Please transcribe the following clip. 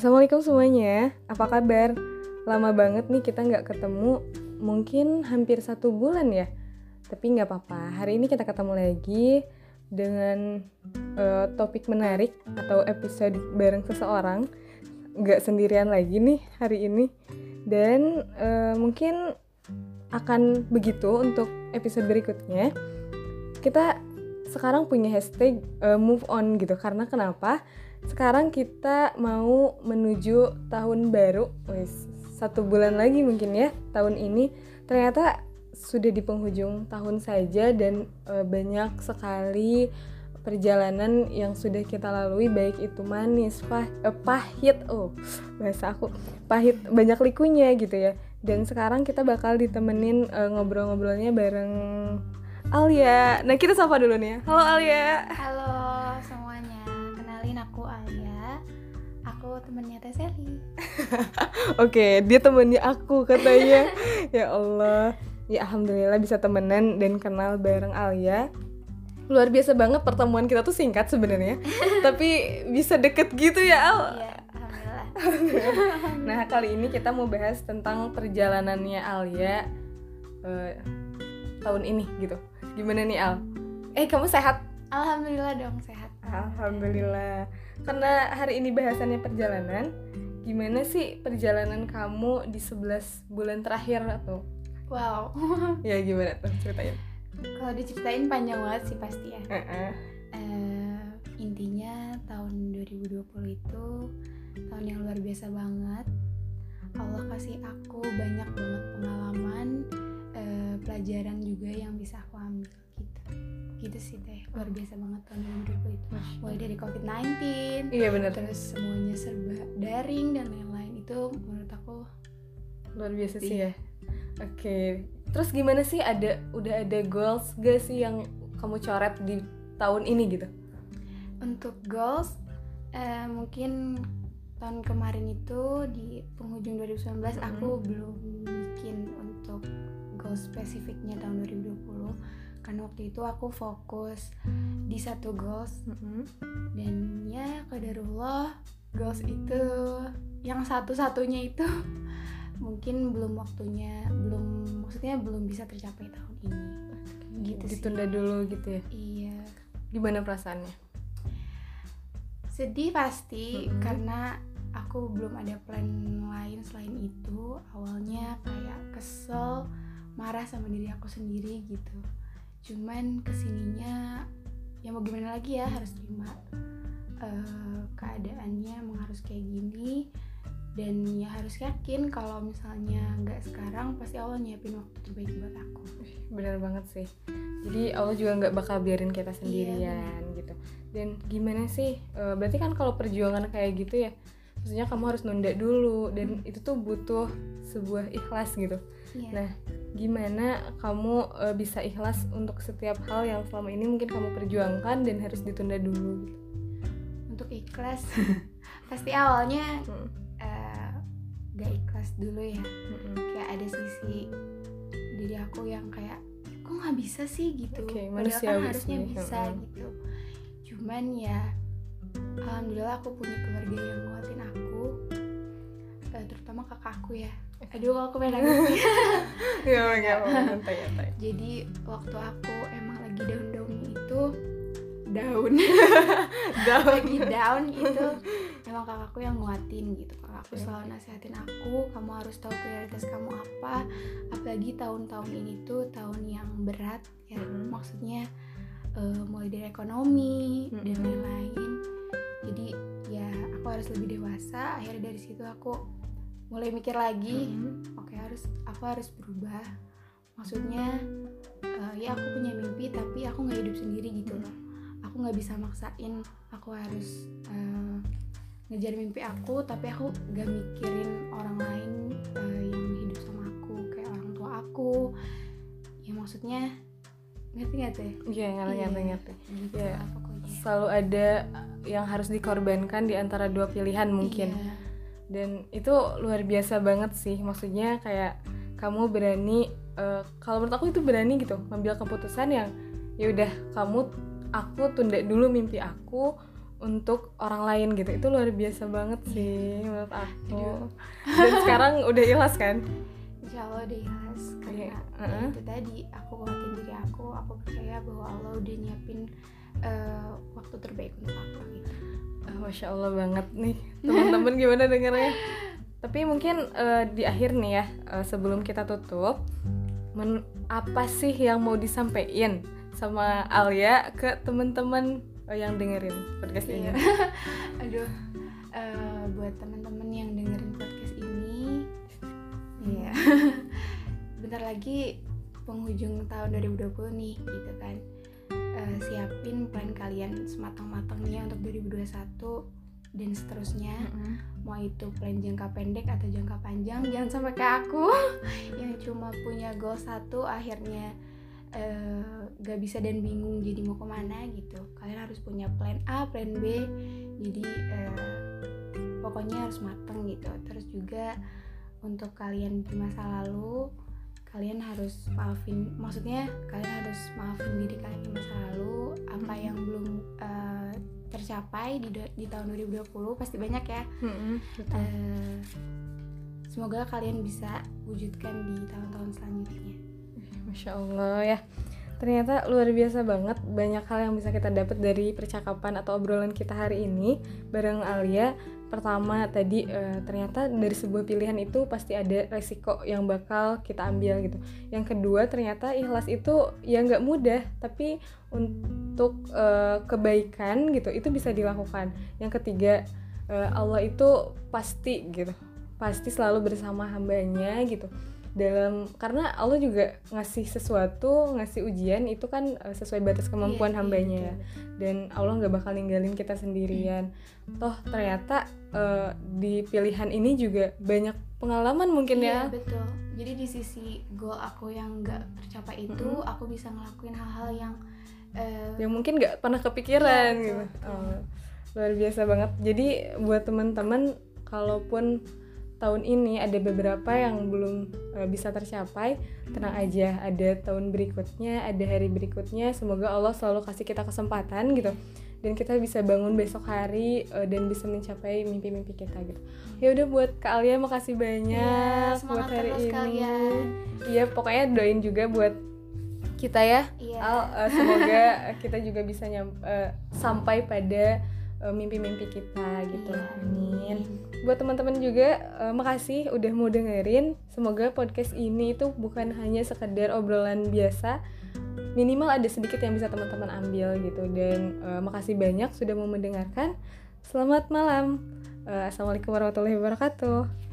Assalamualaikum semuanya, apa kabar? Lama banget nih kita nggak ketemu, mungkin hampir satu bulan ya. Tapi nggak apa-apa, hari ini kita ketemu lagi dengan uh, topik menarik atau episode bareng seseorang. Nggak sendirian lagi nih hari ini. Dan uh, mungkin akan begitu untuk episode berikutnya. Kita sekarang punya hashtag uh, move on gitu karena kenapa? Sekarang kita mau menuju tahun baru. Wis satu bulan lagi mungkin ya tahun ini. Ternyata sudah di penghujung tahun saja dan e, banyak sekali perjalanan yang sudah kita lalui baik itu manis pah eh, pahit. Oh bahasa aku pahit banyak likunya gitu ya. Dan sekarang kita bakal ditemenin e, ngobrol-ngobrolnya bareng Alia. Nah kita sapa dulu nih ya. Halo Alia. Halo temennya Teh Sally Oke, dia temennya aku katanya. ya Allah. Ya alhamdulillah bisa temenan dan kenal bareng Alia. Luar biasa banget pertemuan kita tuh singkat sebenarnya. tapi bisa deket gitu ya Al. Iya, alhamdulillah. nah, kali ini kita mau bahas tentang perjalanannya Alia uh, tahun ini gitu. Gimana nih Al? Eh, kamu sehat? Alhamdulillah dong sehat. Alhamdulillah. Karena hari ini bahasannya perjalanan, gimana sih perjalanan kamu di 11 bulan terakhir atau Wow. ya gimana tuh ceritain? Kalau diceritain panjang banget sih pasti ya. Uh-uh. Eh, intinya tahun 2020 itu tahun yang luar biasa banget. Allah kasih aku banyak banget pengalaman, eh, pelajaran juga yang bisa aku ambil gitu. Sih teh, luar biasa banget tahun 2020 itu. Mulai dari COVID-19, Iya benar. terus semuanya serba daring dan lain-lain itu menurut aku Luar biasa sih ya. Oke. Terus gimana sih ada udah ada goals gak sih yang kamu coret di tahun ini gitu? untuk goals eh, mungkin tahun kemarin itu di penghujung 2019 aku belum bikin untuk goals spesifiknya tahun 2020 karena waktu itu aku fokus di satu goals dan ya kadarullah goals itu yang satu-satunya itu mungkin belum waktunya belum maksudnya belum bisa tercapai tahun ini gitu sih. Ditunda dulu gitu ya. iya Gimana perasaannya? sedih pasti Mm-mm. karena aku belum ada plan lain selain itu awalnya kayak kesel marah sama diri aku sendiri gitu cuman ke sininya ya mau gimana lagi ya harus terima eh, keadaannya emang harus kayak gini dan ya harus yakin kalau misalnya nggak sekarang pasti Allah nyiapin waktu terbaik buat aku Bener banget sih. Jadi Allah juga nggak bakal biarin kita Iya, sendirian gitu. Dan gimana sih? Eh, berarti kan kalau perjuangan kayak gitu ya, maksudnya kamu harus nunda dulu dan itu tuh butuh sebuah ikhlas gitu. Iya. Nah, gimana kamu eh, bisa ikhlas untuk setiap hal yang selama ini mungkin kamu perjuangkan dan harus ditunda dulu? Gitu. untuk ikhlas pasti awalnya Mm, eh, gak ikhlas dulu ya mm, mm. kayak ada sisi diri aku yang kayak kok nggak bisa sih gitu Oke, padahal kan harusnya bisa mm-mm. gitu cuman ya alhamdulillah aku punya keluarga yang nguatin eh, terutama kakakku ya. Aduh kalau aku pengen nangis. Ya, ya, santai, santai. jadi waktu aku emang lagi down-down itu down. Down. lagi down itu emang kakakku yang nguatin gitu. Kakakku selalu nasehatin aku kamu harus tahu prioritas kamu apa. Apalagi tahun-tahun ini tuh tahun yang berat ya. Mm-mm. maksudnya eh, mulai dari ekonomi dan Mm-mm. lain-lain. Jadi ya aku harus lebih dewasa. Akhirnya dari situ aku mulai mikir lagi Mm, oke harus aku harus berubah maksudnya eh, ya aku punya mimpi tapi aku nggak hidup sendiri gitu loh aku nggak bisa maksain aku harus eh, ngejar mimpi aku tapi aku gak mikirin orang lain eh, yang hidup sama aku kayak orang tua aku ya maksudnya ngerti nggak teh Iya, ngerti, Iya. ngerti, ngerti. gitu Iya. Selalu ada yang harus dikorbankan di antara dua pilihan mungkin. Iya. Dan itu luar biasa banget sih. Maksudnya kayak kamu berani eh, kalau menurut aku itu berani gitu ngambil keputusan yang ya udah kamu aku tunda dulu mimpi aku untuk orang lain gitu. Itu luar biasa banget sih menurut aku. Dan sekarang udah ikhlas kan? Insya Allah deh Yas karena Iya, ya uh-uh. itu tadi aku kuatin diri aku aku percaya bahwa Allah udah nyiapin eh, waktu terbaik untuk aku gitu Ah, Masya Allah banget nih. Teman-teman gimana dengarnya? Tapi mungkin eh, di akhir nih ya eh, sebelum kita tutup men- apa sih yang mau disampaikan sama Alia ke teman-teman eh, yang dengerin podcast ini? Iya. aduh eh, buat teman-teman yang dengerin podcast ini iya. Bentar lagi penghujung tahun 2020 nih gitu kan Eh, siapin plan kalian sematang-matangnya untuk 2021 dan seterusnya. Mm-mm. mau itu plan jangka pendek atau jangka panjang jangan sampai kayak aku yang cuma punya goal satu akhirnya eh, gak bisa dan bingung jadi mau ke mana gitu. Kalian harus punya plan A plan B jadi eh, pokoknya harus mateng gitu. Terus juga untuk kalian di masa lalu kalian harus maafin maksudnya kalian harus maafin diri kalian di masa lalu apa yang belum eh, tercapai di, di tahun 2020 pasti banyak ya betul. Eh, semoga kalian bisa wujudkan di tahun-tahun selanjutnya. Masya Allah ya Ternyata luar biasa banget Banyak hal yang bisa kita dapat dari percakapan atau obrolan kita hari ini Bareng Alia. Pertama tadi eh, ternyata dari sebuah pilihan itu pasti ada resiko yang bakal kita ambil gitu. Yang kedua ternyata ikhlas itu ya nggak mudah Tapi untuk eh, kebaikan gitu itu bisa dilakukan. Yang ketiga eh, Allah itu pasti gitu Pasti selalu bersama hambanya gitu dalam karena Allah juga ngasih sesuatu ngasih ujian itu kan eh, sesuai batas kemampuan Iya, hambanya iya, ya dan Allah nggak bakal ninggalin kita sendirian toh ternyata eh, di pilihan ini juga banyak pengalaman mungkin Iya, ya betul. Jadi di sisi goal aku yang nggak tercapai itu, Mm-mm. aku bisa ngelakuin hal-hal yang eh, yang mungkin nggak pernah kepikiran Iya, betul, gitu betul. Oh, luar biasa banget jadi buat teman-teman kalaupun tahun ini ada beberapa yang belum eh, bisa tercapai. Tenang aja ada tahun berikutnya ada hari berikutnya. Semoga Allah selalu kasih kita kesempatan gitu. Dan kita bisa bangun besok hari eh, dan bisa mencapai mimpi-mimpi kita gitu. Ya udah buat Kak Alia makasih banyak Iya, buat hari ini. Iya pokoknya doain juga buat kita ya. Iya. Al, eh, semoga kita juga bisa nyam- eh, sampai pada eh, mimpi-mimpi kita gitu. Iya, Amin. Buat teman-teman juga eh, makasih udah mau dengerin. Semoga podcast ini itu bukan hanya sekedar obrolan biasa. Minimal ada sedikit yang bisa teman-teman ambil gitu dan eh, makasih banyak sudah mau mendengarkan. Selamat malam. Eh, Assalamualaikum warahmatullahi wabarakatuh.